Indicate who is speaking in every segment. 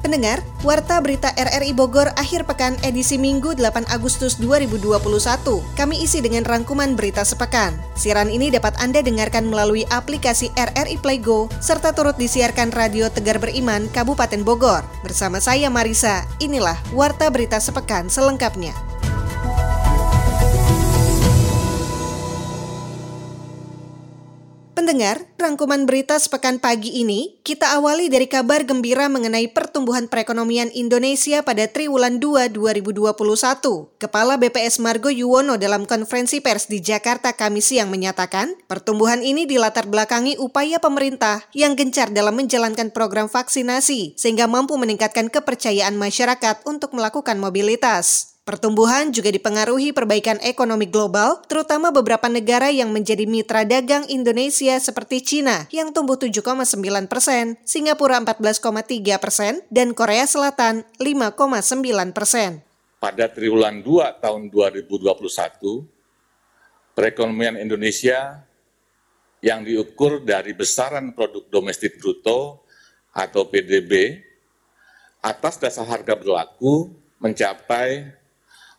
Speaker 1: Pendengar, Warta Berita RRI Bogor akhir pekan edisi Minggu 8 Agustus 2021. Kami isi dengan rangkuman berita sepekan. Siaran ini dapat Anda dengarkan melalui aplikasi RRI Playgo serta turut disiarkan Radio Tegar Beriman Kabupaten Bogor. Bersama saya Marisa, inilah Warta Berita sepekan selengkapnya. Pendengar, rangkuman berita sepekan pagi ini kita awali dari kabar gembira mengenai pertumbuhan perekonomian Indonesia pada triwulan 2 2021. Kepala BPS Margo Yuwono dalam konferensi pers di Jakarta Kamis siang menyatakan, pertumbuhan ini dilatar belakangi upaya pemerintah yang gencar dalam menjalankan program vaksinasi sehingga mampu meningkatkan kepercayaan masyarakat untuk melakukan mobilitas. Pertumbuhan juga dipengaruhi perbaikan ekonomi global, terutama beberapa negara yang menjadi mitra dagang Indonesia seperti Cina yang tumbuh 7,9 persen, Singapura 14,3 persen, dan Korea Selatan 5,9 persen.
Speaker 2: Pada triwulan 2 tahun 2021, perekonomian Indonesia yang diukur dari besaran produk domestik bruto atau PDB atas dasar harga berlaku mencapai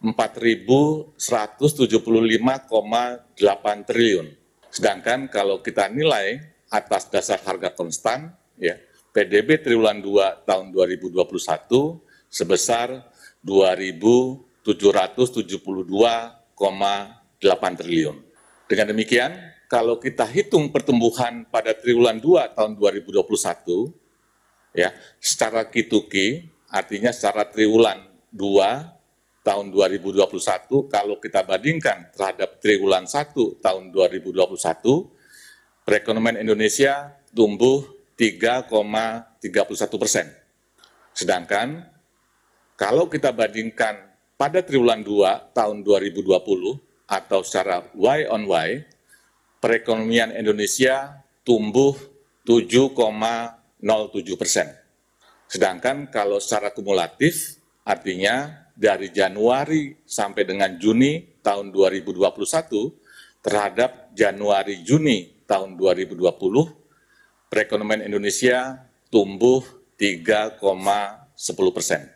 Speaker 2: 4.175,8 triliun. Sedangkan kalau kita nilai atas dasar harga konstan, ya, PDB triwulan 2 tahun 2021 sebesar 2.772,8 triliun. Dengan demikian, kalau kita hitung pertumbuhan pada triwulan 2 tahun 2021, ya, secara kituki, artinya secara triwulan 2 tahun 2021 kalau kita bandingkan terhadap triwulan 1 tahun 2021 perekonomian Indonesia tumbuh 3,31 persen. Sedangkan kalau kita bandingkan pada triwulan 2 tahun 2020 atau secara Y on Y, perekonomian Indonesia tumbuh 7,07 persen. Sedangkan kalau secara kumulatif, artinya dari Januari sampai dengan Juni tahun 2021 terhadap Januari Juni tahun 2020 perekonomian Indonesia tumbuh 3,10 persen.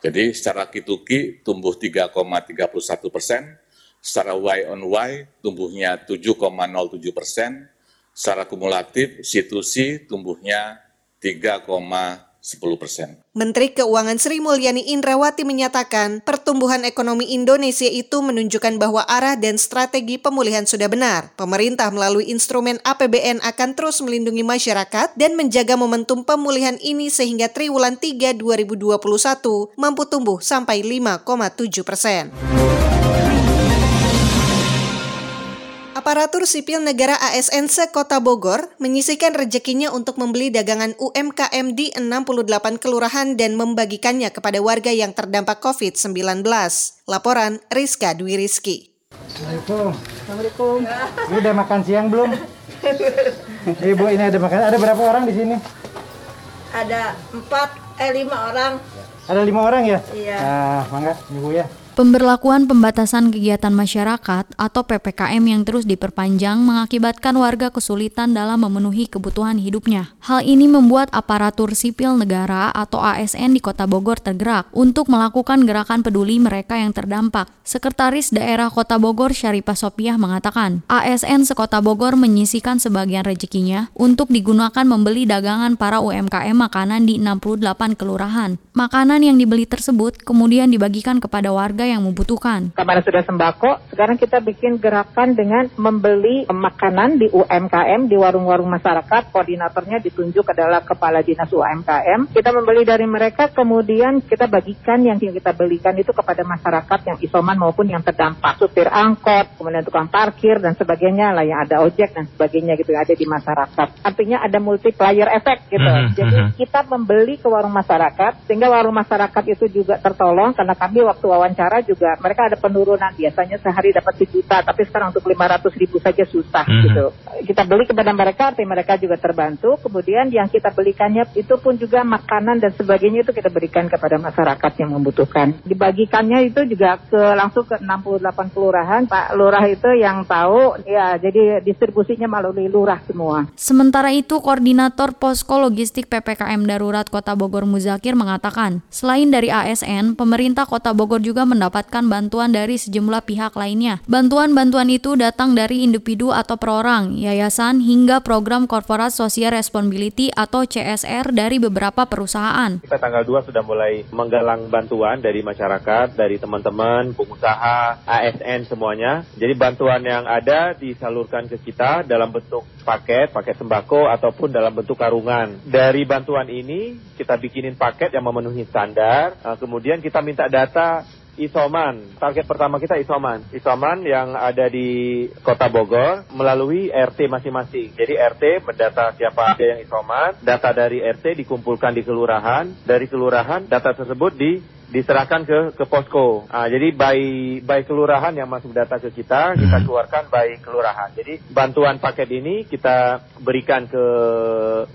Speaker 2: Jadi secara kituki tumbuh 3,31 persen, secara Y on Y tumbuhnya 7,07 persen, secara kumulatif situsi tumbuhnya 3, 10 persen.
Speaker 1: Menteri Keuangan Sri Mulyani Indrawati menyatakan pertumbuhan ekonomi Indonesia itu menunjukkan bahwa arah dan strategi pemulihan sudah benar. Pemerintah melalui instrumen APBN akan terus melindungi masyarakat dan menjaga momentum pemulihan ini sehingga triwulan 3 2021 mampu tumbuh sampai 5,7 persen. Aparatur sipil negara ASN se-Kota Bogor menyisihkan rezekinya untuk membeli dagangan UMKM di 68 kelurahan dan membagikannya kepada warga yang terdampak COVID-19. Laporan Rizka Dwi Rizky.
Speaker 3: Assalamualaikum. Assalamualaikum. Ini udah makan siang belum? Ibu ini ada makan. Ada berapa orang di sini?
Speaker 4: Ada empat, eh lima orang.
Speaker 3: Ada lima orang ya?
Speaker 4: Iya.
Speaker 3: Nah, mangga, ibu ya.
Speaker 5: Pemberlakuan pembatasan kegiatan masyarakat atau PPKM yang terus diperpanjang mengakibatkan warga kesulitan dalam memenuhi kebutuhan hidupnya. Hal ini membuat aparatur sipil negara atau ASN di Kota Bogor tergerak untuk melakukan gerakan peduli mereka yang terdampak. Sekretaris Daerah Kota Bogor Syarifah Sopiah mengatakan, ASN sekota Bogor menyisikan sebagian rezekinya untuk digunakan membeli dagangan para UMKM makanan di 68 kelurahan. Makanan yang dibeli tersebut kemudian dibagikan kepada warga yang membutuhkan.
Speaker 6: Kemarin sudah sembako, sekarang kita bikin gerakan dengan membeli makanan di UMKM, di warung-warung masyarakat. Koordinatornya ditunjuk adalah Kepala Dinas UMKM. Kita membeli dari mereka, kemudian kita bagikan yang kita belikan itu kepada masyarakat yang isoman maupun yang terdampak. Supir angkot, kemudian tukang parkir, dan sebagainya lah yang ada ojek dan sebagainya gitu ada di masyarakat. Artinya ada multiplier effect gitu. Mm -hmm. Jadi kita membeli ke warung masyarakat, sehingga warung masyarakat itu juga tertolong karena kami waktu wawancara sementara juga mereka ada penurunan. Biasanya sehari dapat sejuta tapi sekarang untuk 500 ribu saja susah
Speaker 7: Mhm.
Speaker 6: gitu. Kita beli kepada mereka artinya mereka juga terbantu. Kemudian yang kita belikannya itu pun juga makanan dan sebagainya itu kita berikan kepada masyarakat yang membutuhkan. Dibagikannya itu juga ke langsung ke 68 kelurahan. Pak Lurah itu yang tahu ya jadi distribusinya melalui lurah semua.
Speaker 5: Sementara itu, Koordinator Posko Logistik PPKM Darurat Kota Bogor Muzakir mengatakan, selain dari ASN, pemerintah Kota Bogor juga mendapatkan bantuan dari sejumlah pihak lainnya. Bantuan-bantuan itu datang dari individu atau perorang, yayasan, hingga program Corporate Social Responsibility atau CSR dari beberapa perusahaan.
Speaker 7: Kita tanggal 2 sudah mulai menggalang bantuan dari masyarakat, dari teman-teman, pengusaha, ASN semuanya. Jadi bantuan yang ada disalurkan ke kita dalam bentuk paket, paket sembako ataupun dalam bentuk karungan. Dari bantuan ini kita bikinin paket yang memenuhi standar, eh, kemudian kita minta data isoman. Target pertama kita isoman. Isoman yang ada di Kota Bogor melalui RT masing-masing. Jadi RT mendata siapa aja yang isoman, data dari RT dikumpulkan di kelurahan, dari kelurahan data tersebut di diserahkan ke ke posko. Ah, jadi by by kelurahan yang masuk data ke kita, kita keluarkan by kelurahan. Jadi bantuan paket ini kita berikan ke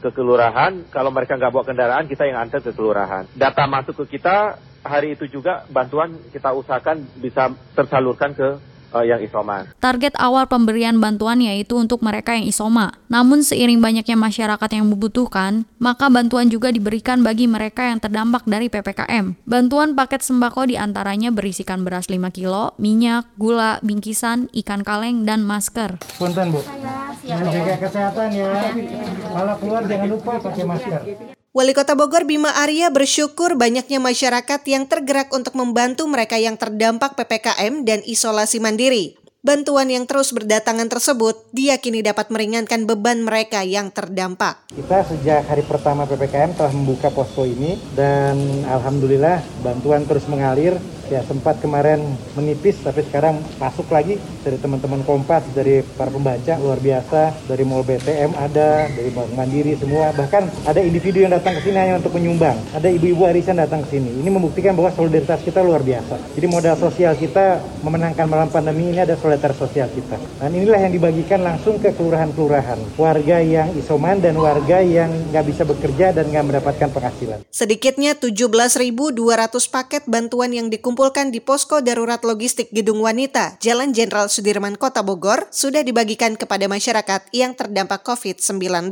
Speaker 7: ke kelurahan. Kalau mereka nggak bawa kendaraan, kita yang antar ke kelurahan. Data masuk ke kita hari itu juga bantuan kita usahakan bisa tersalurkan ke eh, yang isoman.
Speaker 5: Target awal pemberian bantuan yaitu untuk mereka yang isoma. Namun seiring banyaknya masyarakat yang membutuhkan, maka bantuan juga diberikan bagi mereka yang terdampak dari PPKM. Bantuan paket sembako di antaranya berisikan beras 5 kilo, minyak, gula, bingkisan, ikan kaleng, dan masker.
Speaker 3: Punten Bu. Jaga kesehatan ya. Malah keluar jangan lupa pakai masker.
Speaker 1: Wali Kota Bogor Bima Arya bersyukur banyaknya masyarakat yang tergerak untuk membantu mereka yang terdampak PPKM dan isolasi mandiri. Bantuan yang terus berdatangan tersebut diyakini dapat meringankan beban mereka yang terdampak.
Speaker 3: Kita sejak hari pertama PPKM telah membuka posko ini dan alhamdulillah bantuan terus mengalir. Ya sempat kemarin menipis tapi sekarang masuk lagi dari teman-teman Kompas, dari para pembaca luar biasa, dari Mall BTM ada, dari Bank Mandiri semua. Bahkan ada individu yang datang ke sini hanya untuk menyumbang. Ada ibu-ibu arisan datang ke sini. Ini membuktikan bahwa solidaritas kita luar biasa. Jadi modal sosial kita memenangkan malam pandemi ini ada solidaritas sosial kita. Dan inilah yang dibagikan langsung ke kelurahan-kelurahan. Warga yang isoman dan warga yang nggak bisa bekerja dan nggak mendapatkan penghasilan.
Speaker 1: Sedikitnya 17.200 paket bantuan yang dikumpulkan di Posko Darurat Logistik Gedung Wanita, Jalan Jenderal Sudirman, Kota Bogor, sudah dibagikan kepada masyarakat yang terdampak COVID-19.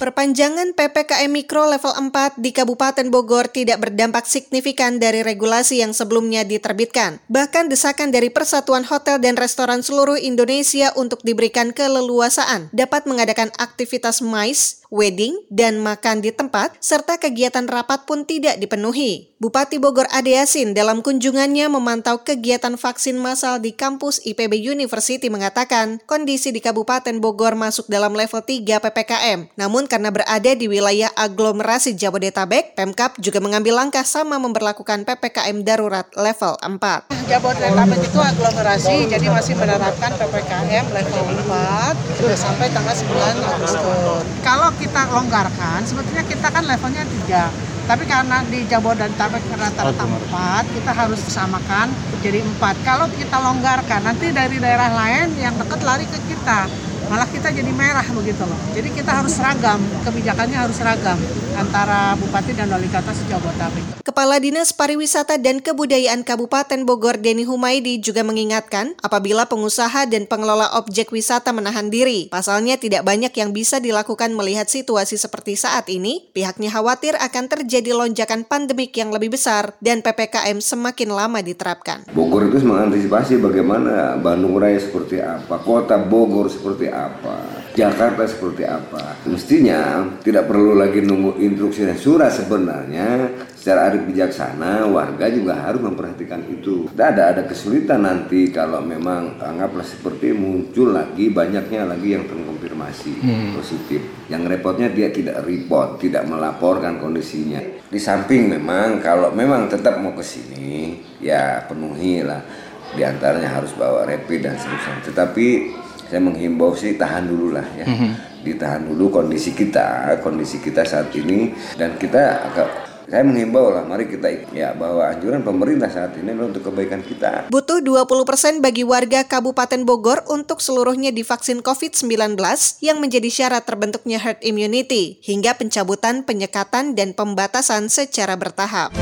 Speaker 1: Perpanjangan PPKM Mikro level 4 di Kabupaten Bogor tidak berdampak signifikan dari regulasi yang sebelumnya diterbitkan. Bahkan desakan dari Persatuan Hotel dan Restoran seluruh Indonesia untuk diberikan keleluasaan dapat mengadakan aktivitas MICE, wedding, dan makan di tempat, serta kegiatan rapat pun tidak dipenuhi. Bupati Bogor Ade Yasin dalam kunjungannya memantau kegiatan vaksin massal di kampus IPB University mengatakan kondisi di Kabupaten Bogor masuk dalam level 3 PPKM. Namun karena berada di wilayah aglomerasi Jabodetabek, Pemkap juga mengambil langkah sama memperlakukan PPKM darurat level 4.
Speaker 8: Jabodetabek itu aglomerasi, jadi masih menerapkan PPKM level 4 sudah sampai tanggal 9 Agustus. Kalau kita longgarkan, sebetulnya kita kan levelnya 3. Tapi karena di Jabodetabek rata-rata 4, kita harus samakan jadi 4. Kalau kita longgarkan, nanti dari daerah lain yang dekat lari ke kita. Malah kita jadi merah begitu loh. Jadi kita harus seragam, kebijakannya harus seragam antara Bupati dan Wali Kota se-Jabodetabek.
Speaker 1: Kepala Dinas Pariwisata dan Kebudayaan Kabupaten Bogor Deni Humaidi juga mengingatkan apabila pengusaha dan pengelola objek wisata menahan diri. Pasalnya tidak banyak yang bisa dilakukan melihat situasi seperti saat ini, pihaknya khawatir akan terjadi lonjakan pandemik yang lebih besar dan PPKM semakin lama diterapkan.
Speaker 9: Bogor itu mengantisipasi bagaimana Bandung Raya seperti apa, kota Bogor seperti apa, Jakarta seperti apa. Mestinya tidak perlu lagi nunggu instruksi dan surat sebenarnya secara arif bijaksana warga juga harus memperhatikan itu. Tidak ada ada kesulitan nanti kalau memang anggaplah seperti muncul lagi banyaknya lagi yang terkonfirmasi positif. Yang repotnya dia tidak report, tidak melaporkan kondisinya. Di samping memang kalau memang tetap mau ke sini ya penuhi lah. Di antaranya harus bawa rapid dan seterusnya. Tetapi saya menghimbau sih tahan dulu lah ya. Ditahan dulu kondisi kita, kondisi kita saat ini dan kita agak Saya menghimbau lah, mari kita ya bahwa anjuran pemerintah saat ini adalah untuk kebaikan kita.
Speaker 1: Butuh 20% bagi warga Kabupaten Bogor untuk seluruhnya divaksin COVID-19 yang menjadi syarat terbentuknya herd immunity hingga pencabutan penyekatan dan pembatasan secara bertahap.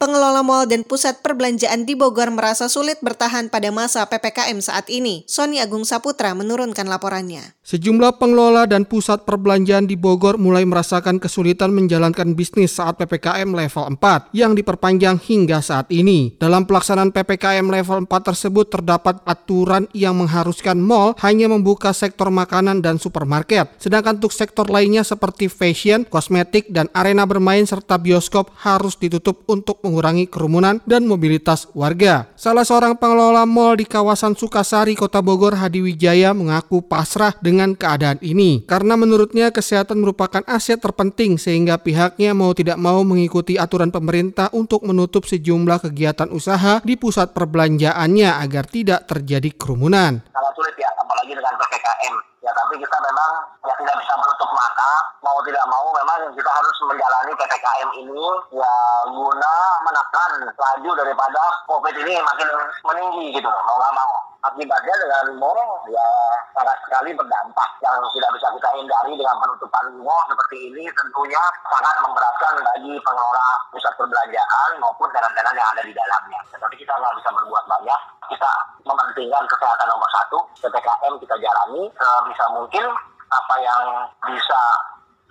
Speaker 1: Pengelola mal dan pusat perbelanjaan di Bogor merasa sulit bertahan pada masa PPKM saat ini. Sony Agung Saputra menurunkan laporannya.
Speaker 10: Sejumlah pengelola dan pusat perbelanjaan di Bogor mulai merasakan kesulitan menjalankan bisnis saat PPKM level 4 yang diperpanjang hingga saat ini. Dalam pelaksanaan PPKM level 4 tersebut terdapat aturan yang mengharuskan mal hanya membuka sektor makanan dan supermarket. Sedangkan untuk sektor lainnya seperti fashion, kosmetik, dan arena bermain serta bioskop harus ditutup untuk mengurangi kerumunan dan mobilitas warga. Salah seorang pengelola mal di kawasan Sukasari, Kota Bogor, Hadi Wijaya mengaku pasrah dengan keadaan ini karena menurutnya kesehatan merupakan aset terpenting sehingga pihaknya mau tidak mau mengikuti aturan pemerintah untuk menutup sejumlah kegiatan usaha di pusat perbelanjaannya agar tidak terjadi kerumunan.
Speaker 11: Sangat sulit ya, apalagi dengan PPKM ya tapi kita memang ya tidak bisa menutup mata. Mau tidak mau memang kita harus menjalani ppkm ini. Ya guna menekan laju daripada covid ini makin meninggi gitu mau nggak mau akibatnya dengan mall ya sangat sekali berdampak yang tidak bisa kita hindari dengan penutupan mall seperti ini tentunya sangat memberatkan bagi pengelola pusat perbelanjaan maupun tenan-tenan yang ada di dalamnya. Tapi kita nggak bisa berbuat banyak. Kita mementingkan kesehatan nomor satu. PPKM kita jalani sebisa mungkin apa yang bisa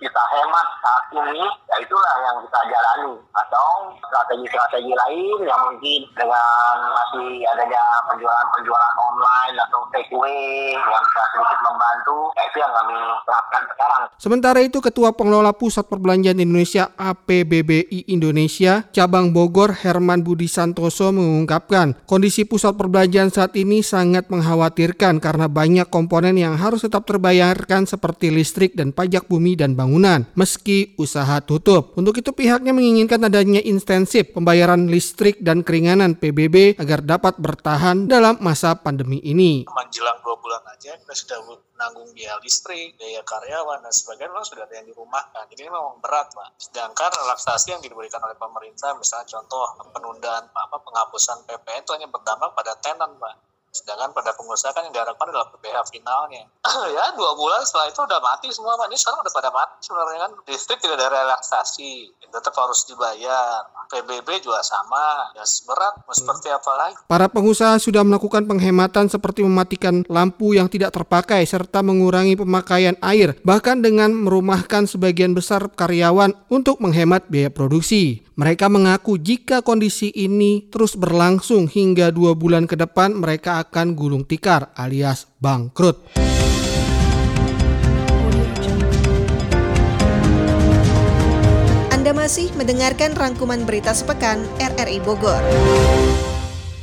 Speaker 11: kita hemat saat ini, ya itulah yang kita jalani. Atau strategi-strategi lain yang mungkin dengan masih adanya penjualan-penjualan online atau take away yang bisa sedikit membantu, ya itu yang kami terapkan sekarang.
Speaker 10: Sementara itu Ketua Pengelola Pusat Perbelanjaan Indonesia APBBI Indonesia Cabang Bogor Herman Budi Santoso mengungkapkan kondisi pusat perbelanjaan saat ini sangat mengkhawatirkan karena banyak komponen yang harus tetap terbayarkan seperti listrik dan pajak bumi dan bangunan meski usaha tutup. Untuk itu pihaknya menginginkan adanya intensif pembayaran listrik dan keringanan PBB agar dapat bertahan dalam masa pandemi ini.
Speaker 12: Menjelang dua bulan aja kita sudah menanggung biaya listrik, biaya karyawan dan sebagainya memang sudah ada yang dirumahkan. Jadi ini memang berat, Pak. Sedangkan relaksasi yang diberikan oleh pemerintah, misalnya contoh penundaan apa penghapusan PPN itu hanya berdampak pada tenan, Pak. Sedangkan pada pengusaha kan yang diharapkan adalah PPh finalnya. ya dua bulan setelah itu udah mati semua, Pak. Ini sekarang udah pada mati sebenarnya kan. Listrik tidak ada relaksasi, tetap harus dibayar. PBB juga sama, ya berat, mau seperti apa lagi.
Speaker 10: Para pengusaha sudah melakukan penghematan seperti mematikan lampu yang tidak terpakai serta mengurangi pemakaian air, bahkan dengan merumahkan sebagian besar karyawan untuk menghemat biaya produksi. Mereka mengaku jika kondisi ini terus berlangsung hingga dua bulan ke depan mereka akan gulung tikar alias bangkrut.
Speaker 1: Anda masih mendengarkan rangkuman berita sepekan RRI Bogor.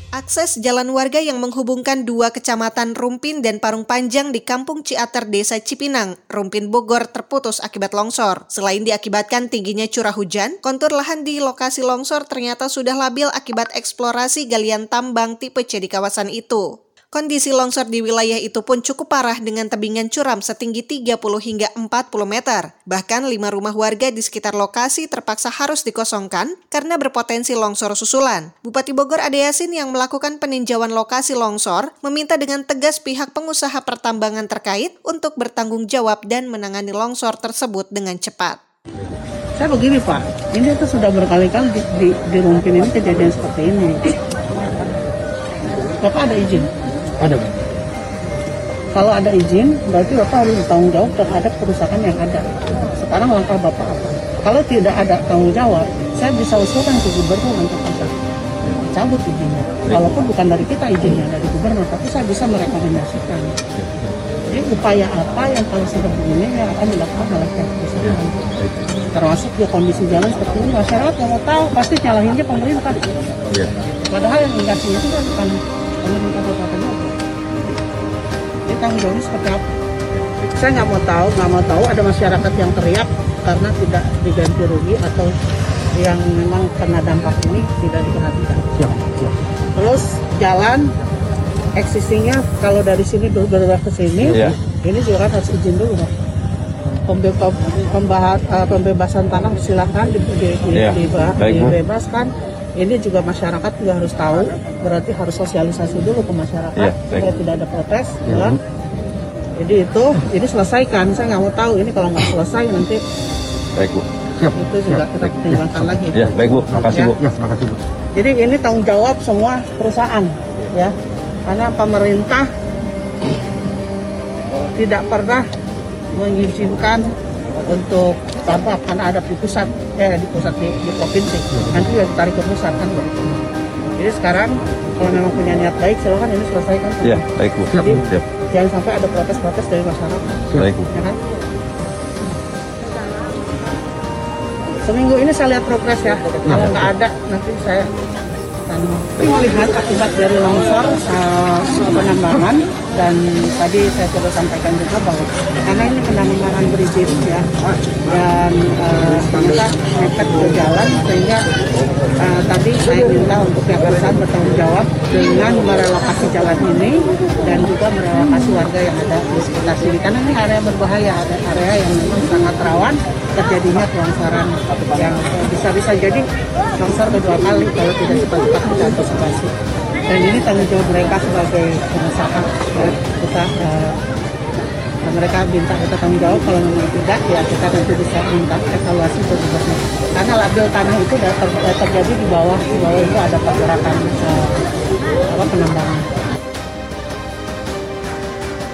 Speaker 1: Akses jalan warga yang menghubungkan dua kecamatan Rumpin dan Parung Panjang di Kampung Ciater, Desa Cipinang, Rumpin Bogor terputus akibat longsor. Selain diakibatkan tingginya curah hujan, kontur lahan di lokasi longsor ternyata sudah labil akibat eksplorasi galian tambang tipe C di kawasan itu. Kondisi longsor di wilayah itu pun cukup parah dengan tebingan curam setinggi 30 hingga 40 meter. Bahkan lima rumah warga di sekitar lokasi terpaksa harus dikosongkan karena berpotensi longsor susulan. Bupati Bogor Ade Yasin yang melakukan peninjauan lokasi longsor meminta dengan tegas pihak pengusaha pertambangan terkait untuk bertanggung jawab dan menangani longsor tersebut dengan cepat.
Speaker 13: Saya begini Pak, ini itu sudah berkali-kali di, di, di Rumpin ini kejadian seperti ini. Bapak ada izin?
Speaker 14: Ada, Pak.
Speaker 13: Kalau ada izin, berarti Bapak harus bertanggung jawab terhadap kerusakan yang ada. Sekarang langkah Bapak apa? Kalau tidak ada tanggung jawab, saya bisa usulkan ke gubernur untuk kita cabut izinnya. Walaupun bukan dari kita izinnya, dari gubernur, tapi saya bisa merekomendasikan. Jadi upaya apa yang kalau sudah begini yang akan dilakukan oleh pihak perusahaan. Termasuk ya kondisi jalan seperti ini, masyarakat yang mau tahu pasti nyalahinnya pemerintah. Padahal yang indikasinya itu kan bukan pemerintah kabupaten Tanggung jawabnya seperti apa? Saya nggak mau tahu, nggak mau tahu ada masyarakat yang teriak karena tidak diganti rugi atau yang memang kena dampak ini tidak diperhatikan. Siap, siap. Terus jalan existingnya kalau dari sini dulu berubah ke sini, yeah. ini juga kan harus izin dulu, Pak. pembebasan tanah silahkan di, di, di, yeah. di, di, dibebaskan ini juga masyarakat juga harus tahu berarti harus sosialisasi dulu ke masyarakat yeah, supaya tidak ada protes mm -hmm. jadi itu ini selesaikan. Saya nggak mau tahu ini kalau nggak selesai nanti
Speaker 14: baik bu. Siap.
Speaker 13: itu juga Siap. kita pertimbangkan lagi.
Speaker 14: Ya baik bu. Makasih ya. bu. Ya, makasih bu.
Speaker 13: Jadi ini tanggung jawab semua perusahaan ya. Karena pemerintah tidak pernah mengizinkan untuk tanpa karena ada di pusat eh di pusat di, di provinsi. Nanti ya ditarik ke pusat kan begitu jadi sekarang kalau memang punya niat baik silakan ini selesaikan.
Speaker 14: Ya baik bu.
Speaker 13: Jadi Siap. jangan sampai ada protes-protes dari masyarakat.
Speaker 14: Baik bu. Ya kan?
Speaker 13: seminggu ini saya lihat progres ya. Kalau nggak ada nanti saya tapi melihat akibat dari longsor uh, penambangan dan tadi saya sudah sampaikan juga bahwa karena ini penambangan berizin ya dan uh, ternyata nekat ke jalan sehingga uh, tadi saya minta untuk pihak perusahaan bertanggung jawab dengan merelokasi jalan ini dan juga merelokasi warga yang ada di sekitar sini. Karena ini area berbahaya ada area yang memang sangat rawan terjadinya kelongsoran yang bisa-bisa. Jadi longsor kedua kali kalau tidak cepat-cepat kita antisipasi dan ini tanggung jawab mereka sebagai pengusaha ya, kita uh, mereka minta kita tanggung jawab kalau memang tidak ya kita nanti bisa minta evaluasi ke karena label tanah itu ter, terjadi di bawah di bawah itu ada pergerakan uh, apa penambangan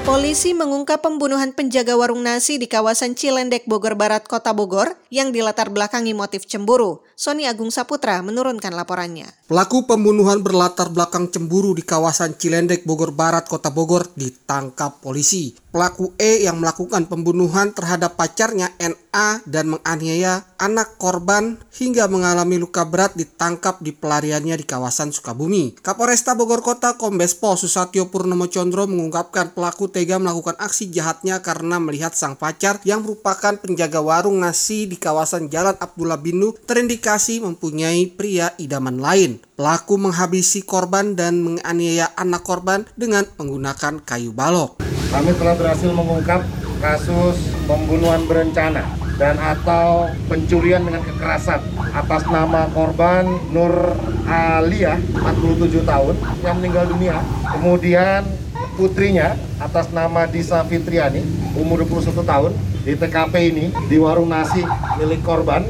Speaker 1: Polisi mengungkap pembunuhan penjaga warung nasi di kawasan Cilendek, Bogor Barat, Kota Bogor yang dilatar belakangi motif cemburu. Sony Agung Saputra menurunkan laporannya.
Speaker 10: Pelaku pembunuhan berlatar belakang cemburu di kawasan Cilendek, Bogor Barat, Kota Bogor ditangkap polisi. Pelaku E yang melakukan pembunuhan terhadap pacarnya NA dan menganiaya anak korban hingga mengalami luka berat ditangkap di pelariannya di kawasan Sukabumi. Kapolresta Bogor Kota Kombes Pol Susatyo Purnomo Condro mengungkapkan pelaku tega melakukan aksi jahatnya karena melihat sang pacar yang merupakan penjaga warung nasi di kawasan Jalan Abdullah Binu terindikasi mempunyai pria idaman lain. Pelaku menghabisi korban dan menganiaya anak korban dengan menggunakan kayu balok
Speaker 15: kami telah berhasil mengungkap kasus pembunuhan berencana dan atau pencurian dengan kekerasan atas nama korban Nur Alia 47 tahun yang meninggal dunia kemudian putrinya atas nama Disa Fitriani umur 21 tahun di TKP ini di warung nasi milik korban.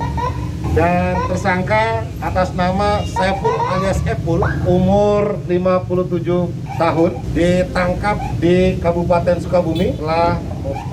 Speaker 15: Dan tersangka atas nama Saiful alias Epul umur 57 tahun ditangkap di Kabupaten Sukabumi. Setelah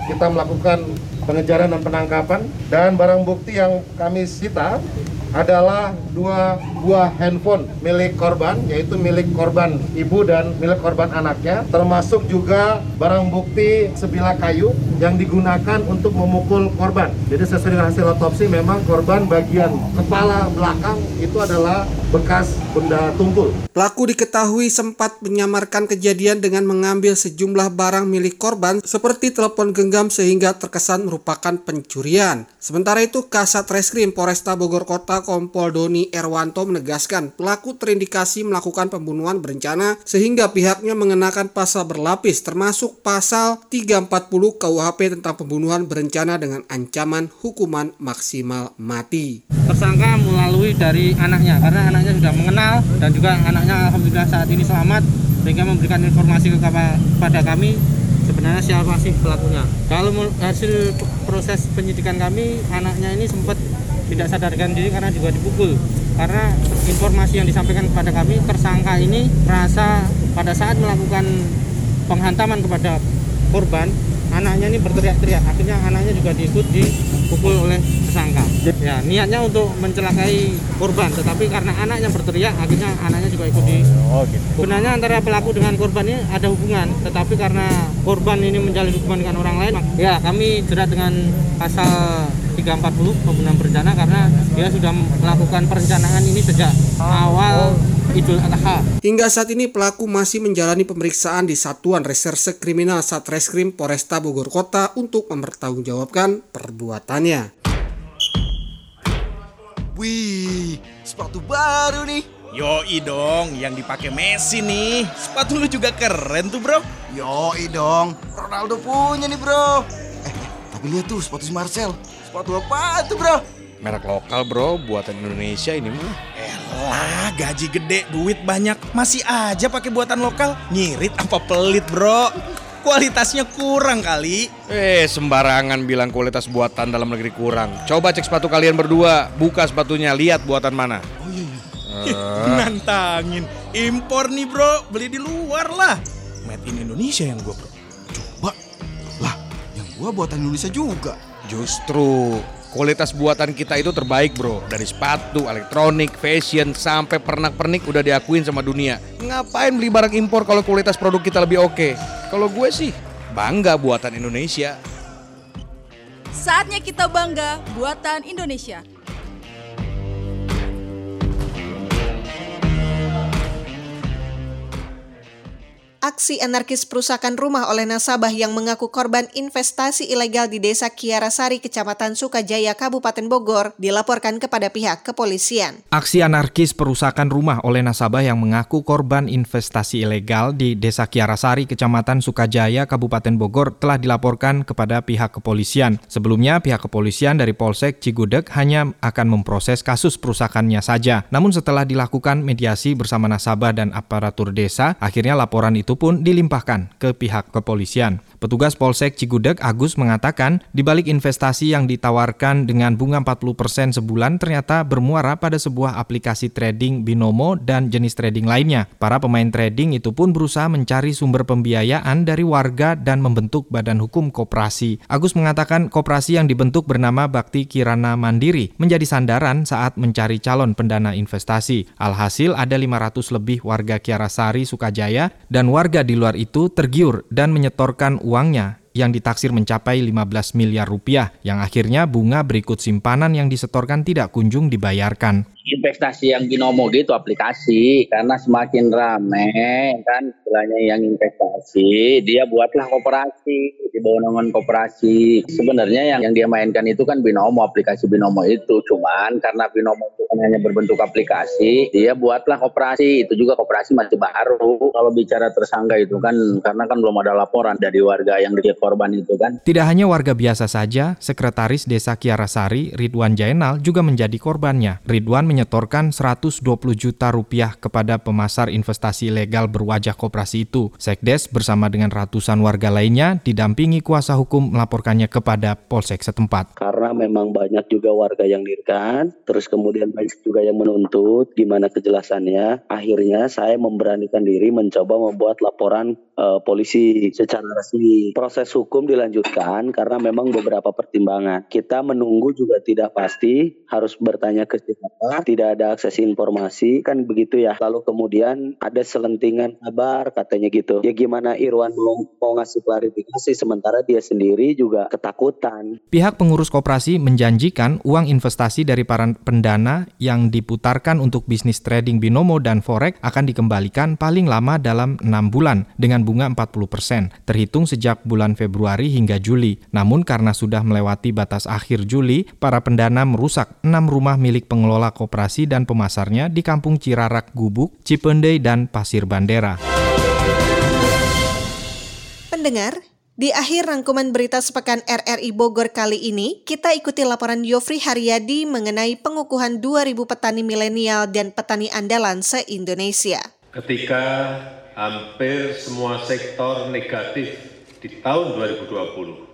Speaker 15: kita melakukan pengejaran dan penangkapan dan barang bukti yang kami sita adalah dua buah handphone milik korban yaitu milik korban ibu dan milik korban anaknya termasuk juga barang bukti sebilah kayu yang digunakan untuk memukul korban jadi sesuai dengan hasil otopsi memang korban bagian kepala belakang itu adalah bekas benda tumpul.
Speaker 10: Pelaku diketahui sempat menyamarkan kejadian dengan mengambil sejumlah barang milik korban seperti telepon genggam sehingga terkesan merupakan pencurian. Sementara itu Kasat Reskrim Polresta Bogor Kota Kompol Doni Erwanto menegaskan pelaku terindikasi melakukan pembunuhan berencana sehingga pihaknya mengenakan pasal berlapis termasuk pasal 340 KUHP tentang pembunuhan berencana dengan ancaman hukuman maksimal mati.
Speaker 16: Tersangka melalui dari anaknya karena anak anaknya sudah mengenal dan juga anaknya alhamdulillah saat ini selamat sehingga memberikan informasi kepada kami sebenarnya siapa sih pelakunya. Kalau hasil proses penyidikan kami anaknya ini sempat tidak sadarkan diri karena juga dipukul. Karena informasi yang disampaikan kepada kami tersangka ini merasa pada saat melakukan penghantaman kepada korban anaknya ini berteriak-teriak. Akhirnya anaknya juga diikut dipukul oleh tersangka. Ya niatnya untuk mencelakai korban tetapi karena anaknya berteriak akhirnya anaknya juga ikut di oh, gitu. sebenarnya antara pelaku dengan korban ini ada hubungan tetapi karena korban ini menjalin hubungan dengan orang lain ya kami jerat dengan pasal 340 pembunuhan berencana karena dia sudah melakukan perencanaan ini sejak awal Idul Adha.
Speaker 10: Hingga saat ini pelaku masih menjalani pemeriksaan di Satuan Reserse Kriminal Satreskrim Polresta Bogor Kota untuk mempertanggungjawabkan perbuatannya.
Speaker 17: Wih, sepatu baru nih.
Speaker 18: Yoi dong, yang dipakai Messi nih. Sepatu lu juga keren tuh, Bro.
Speaker 17: Yoi dong, Ronaldo punya nih, Bro Tapi lihat tuh sepatu si Marcel. Sepatu apa tuh bro?
Speaker 18: Merek lokal bro, buatan Indonesia ini mah.
Speaker 19: Elah, gaji gede, duit banyak, masih aja pakai buatan lokal. Nyirit apa pelit, Bro? Kualitasnya kurang kali.
Speaker 18: Eh, sembarangan bilang kualitas buatan dalam negeri kurang. Coba cek sepatu kalian berdua, buka sepatunya, lihat buatan mana.
Speaker 17: Oh iya iya.
Speaker 18: Eh,
Speaker 19: Nantangin. Impor nih, Bro. Beli di luar lah. Made in Indonesia yang gua, Bro.
Speaker 17: Coba. Lah, yang gua buatan Indonesia juga.
Speaker 18: Justru kualitas buatan kita itu terbaik bro Dari sepatu, elektronik, fashion, sampai pernak-pernik udah diakuin sama dunia Ngapain beli barang impor kalau kualitas produk kita lebih oke? Kalau gue sih bangga buatan Indonesia
Speaker 20: Saatnya kita bangga buatan Indonesia.
Speaker 1: Aksi anarkis perusakan rumah oleh nasabah yang mengaku korban investasi ilegal di Desa Kiarasari, Kecamatan Sukajaya, Kabupaten Bogor, dilaporkan kepada pihak kepolisian.
Speaker 21: Aksi anarkis perusakan rumah oleh nasabah yang mengaku korban investasi ilegal di Desa Kiarasari, Kecamatan Sukajaya, Kabupaten Bogor telah dilaporkan kepada pihak kepolisian. Sebelumnya, pihak kepolisian dari Polsek Cigudeg hanya akan memproses kasus perusakannya saja. Namun setelah dilakukan mediasi bersama nasabah dan aparatur desa, akhirnya laporan itu pun dilimpahkan ke pihak kepolisian. Petugas Polsek Cigudeg Agus mengatakan, di balik investasi yang ditawarkan dengan bunga 40% sebulan ternyata bermuara pada sebuah aplikasi trading binomo dan jenis trading lainnya. Para pemain trading itu pun berusaha mencari sumber pembiayaan dari warga dan membentuk badan hukum koperasi. Agus mengatakan koperasi yang dibentuk bernama Bakti Kirana Mandiri menjadi sandaran saat mencari calon pendana investasi. Alhasil ada 500 lebih warga Kiarasari, Sukajaya, dan warga di luar itu tergiur dan menyetorkan uangnya yang ditaksir mencapai 15 miliar rupiah, yang akhirnya bunga berikut simpanan yang disetorkan tidak kunjung dibayarkan.
Speaker 22: Investasi yang binomo gitu aplikasi karena semakin rame kan istilahnya yang investasi dia buatlah koperasi di bawah naungan koperasi. Sebenarnya yang yang dia mainkan itu kan binomo aplikasi binomo itu. Cuman karena binomo itu kan hanya berbentuk aplikasi dia buatlah koperasi. Itu juga koperasi masih baru. Kalau bicara tersangka itu kan karena kan belum ada laporan dari warga yang jadi korban itu kan.
Speaker 21: Tidak hanya warga biasa saja, Sekretaris Desa Kiarasari, Ridwan Jainal, juga menjadi korbannya. Ridwan menyetorkan 120 juta rupiah kepada pemasar investasi ilegal berwajah koperasi itu. Sekdes bersama dengan ratusan warga lainnya didampingi kuasa hukum melaporkannya kepada Polsek setempat.
Speaker 22: karena memang banyak juga warga yang dirikan, terus kemudian banyak juga yang menuntut gimana kejelasannya. Akhirnya saya memberanikan diri mencoba membuat laporan eh, polisi secara resmi. Proses hukum dilanjutkan karena memang beberapa pertimbangan. Kita menunggu juga tidak pasti, harus bertanya ke siapa, tidak ada akses informasi, kan begitu ya. Lalu kemudian ada selentingan kabar katanya gitu. Ya gimana Irwan mau, mau ngasih klarifikasi sementara dia sendiri juga ketakutan.
Speaker 21: Pihak pengurus koperasi menjanjikan uang investasi dari para pendana yang diputarkan untuk bisnis trading binomo dan forex akan dikembalikan paling lama dalam 6 bulan dengan bunga 40%, terhitung sejak bulan Februari hingga Juli. Namun karena sudah melewati batas akhir Juli, para pendana merusak 6 rumah milik pengelola koperasi dan pemasarnya di Kampung Cirarak Gubuk, Cipendei, dan Pasir Bandera.
Speaker 1: Pendengar, di akhir rangkuman berita sepekan RRI Bogor kali ini, kita ikuti laporan Yofri Haryadi mengenai pengukuhan 2000 petani milenial dan petani andalan se-Indonesia.
Speaker 23: Ketika hampir semua sektor negatif di tahun 2020,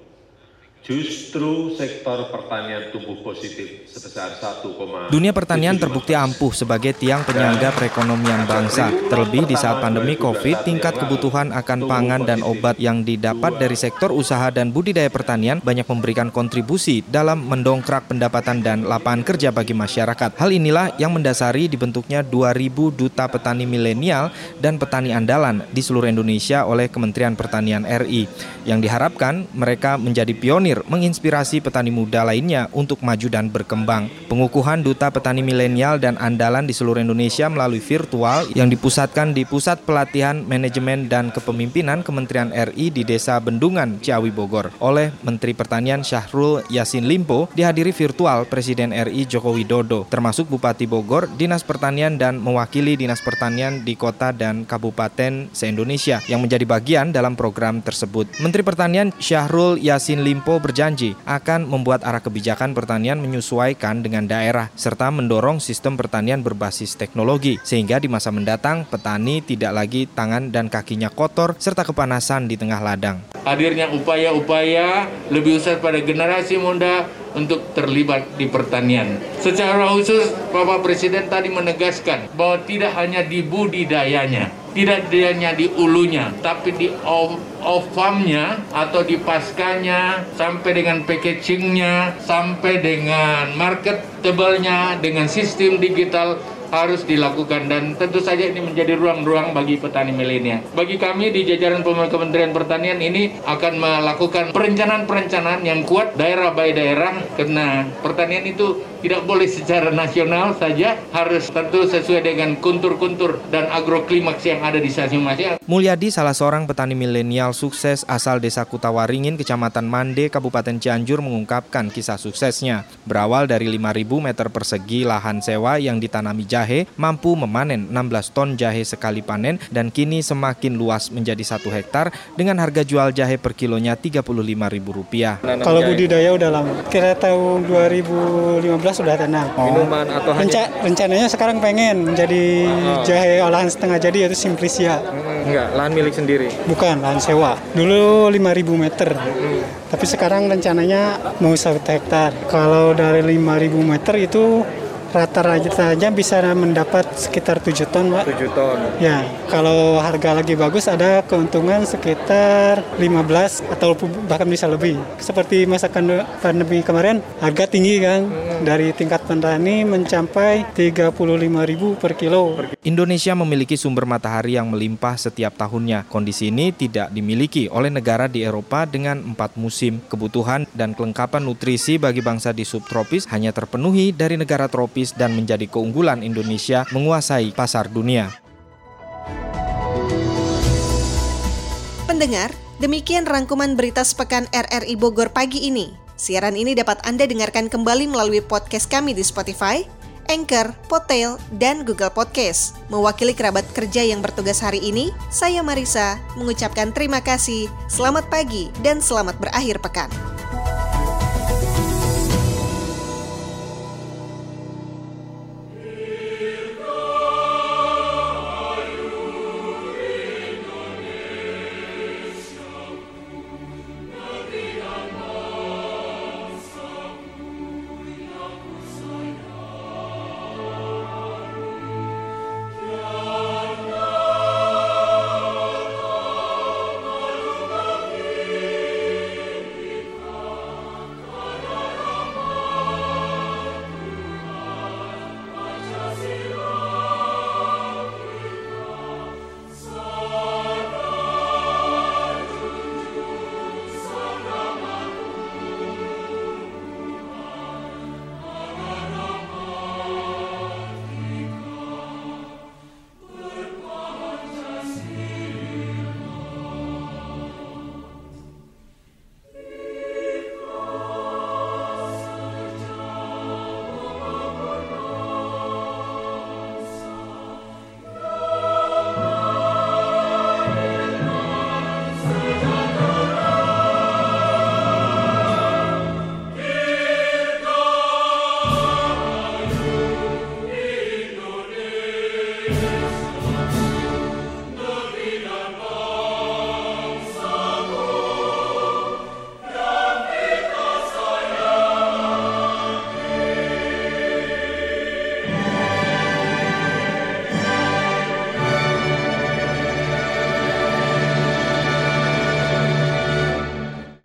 Speaker 23: justru sektor pertanian tumbuh positif sebesar 1,
Speaker 21: Dunia pertanian terbukti ampuh sebagai tiang penyangga perekonomian bangsa. Terlebih di saat pandemi COVID, tingkat kebutuhan akan pangan dan obat yang didapat dari sektor usaha dan budidaya pertanian banyak memberikan kontribusi dalam mendongkrak pendapatan dan lapangan kerja bagi masyarakat. Hal inilah yang mendasari dibentuknya 2000 duta petani milenial dan petani andalan di seluruh Indonesia oleh Kementerian Pertanian RI. Yang diharapkan mereka menjadi pionir menginspirasi petani muda lainnya untuk maju dan berkembang. Pengukuhan duta petani milenial dan andalan di seluruh Indonesia melalui virtual yang dipusatkan di Pusat Pelatihan Manajemen dan Kepemimpinan Kementerian RI di Desa Bendungan, Ciawi Bogor oleh Menteri Pertanian Syahrul Yasin Limpo dihadiri virtual Presiden RI Joko Widodo, termasuk Bupati Bogor, Dinas Pertanian dan mewakili Dinas Pertanian di kota dan kabupaten se-Indonesia yang menjadi bagian dalam program tersebut. Menteri Pertanian Syahrul Yasin Limpo berjanji akan membuat arah kebijakan pertanian menyesuaikan dengan daerah serta mendorong sistem pertanian berbasis teknologi sehingga di masa mendatang petani tidak lagi tangan dan kakinya kotor serta kepanasan di tengah ladang.
Speaker 24: Hadirnya upaya-upaya lebih besar pada generasi muda untuk terlibat di pertanian. Secara khusus, Bapak Presiden tadi menegaskan bahwa tidak hanya di budidayanya, tidak hanya di ulunya, tapi di off-farmnya atau di paskanya, sampai dengan packagingnya, sampai dengan marketable-nya, dengan sistem digital harus dilakukan dan tentu saja ini menjadi ruang-ruang bagi petani milenial. Bagi kami di jajaran Kementerian Pertanian ini akan melakukan perencanaan-perencanaan yang kuat daerah by daerah karena pertanian itu tidak boleh secara nasional saja harus tentu sesuai dengan kuntur-kuntur dan agroklimaks yang ada di masing-masing.
Speaker 21: Mulyadi salah seorang petani milenial sukses asal desa Kutawaringin, Kecamatan Mande, Kabupaten Cianjur mengungkapkan kisah suksesnya. Berawal dari 5.000 meter persegi lahan sewa yang ditanami jahe, mampu memanen 16 ton jahe sekali panen dan kini semakin luas menjadi satu hektar dengan harga jual jahe per kilonya Rp35.000.
Speaker 25: Kalau budidaya udah lama, kira tahun 2015 sudah tenang.
Speaker 21: Oh. Minuman atau
Speaker 25: Renca rencananya sekarang pengen menjadi oh. jahe olahan setengah jadi yaitu Simplisia.
Speaker 21: Hmm, enggak, lahan milik sendiri.
Speaker 25: Bukan, lahan sewa. Dulu 5000 meter. Hmm. Tapi sekarang rencananya mau 1 hektar. Kalau dari 5000 meter itu rata-rata saja bisa mendapat sekitar 7 ton, Pak.
Speaker 21: 7 ton.
Speaker 25: Ya, kalau harga lagi bagus ada keuntungan sekitar 15 atau bahkan bisa lebih. Seperti masa pandemi kemarin, harga tinggi kan hmm. dari tingkat petani mencapai 35.000 per kilo.
Speaker 21: Indonesia memiliki sumber matahari yang melimpah setiap tahunnya. Kondisi ini tidak dimiliki oleh negara di Eropa dengan empat musim. Kebutuhan dan kelengkapan nutrisi bagi bangsa di subtropis hanya terpenuhi dari negara tropis dan menjadi keunggulan Indonesia menguasai pasar dunia.
Speaker 1: Pendengar, demikian rangkuman berita sepekan RRI Bogor pagi ini. Siaran ini dapat Anda dengarkan kembali melalui podcast kami di Spotify, Anchor, Potail, dan Google Podcast. Mewakili kerabat kerja yang bertugas hari ini, saya Marisa mengucapkan terima kasih, selamat pagi, dan selamat berakhir pekan.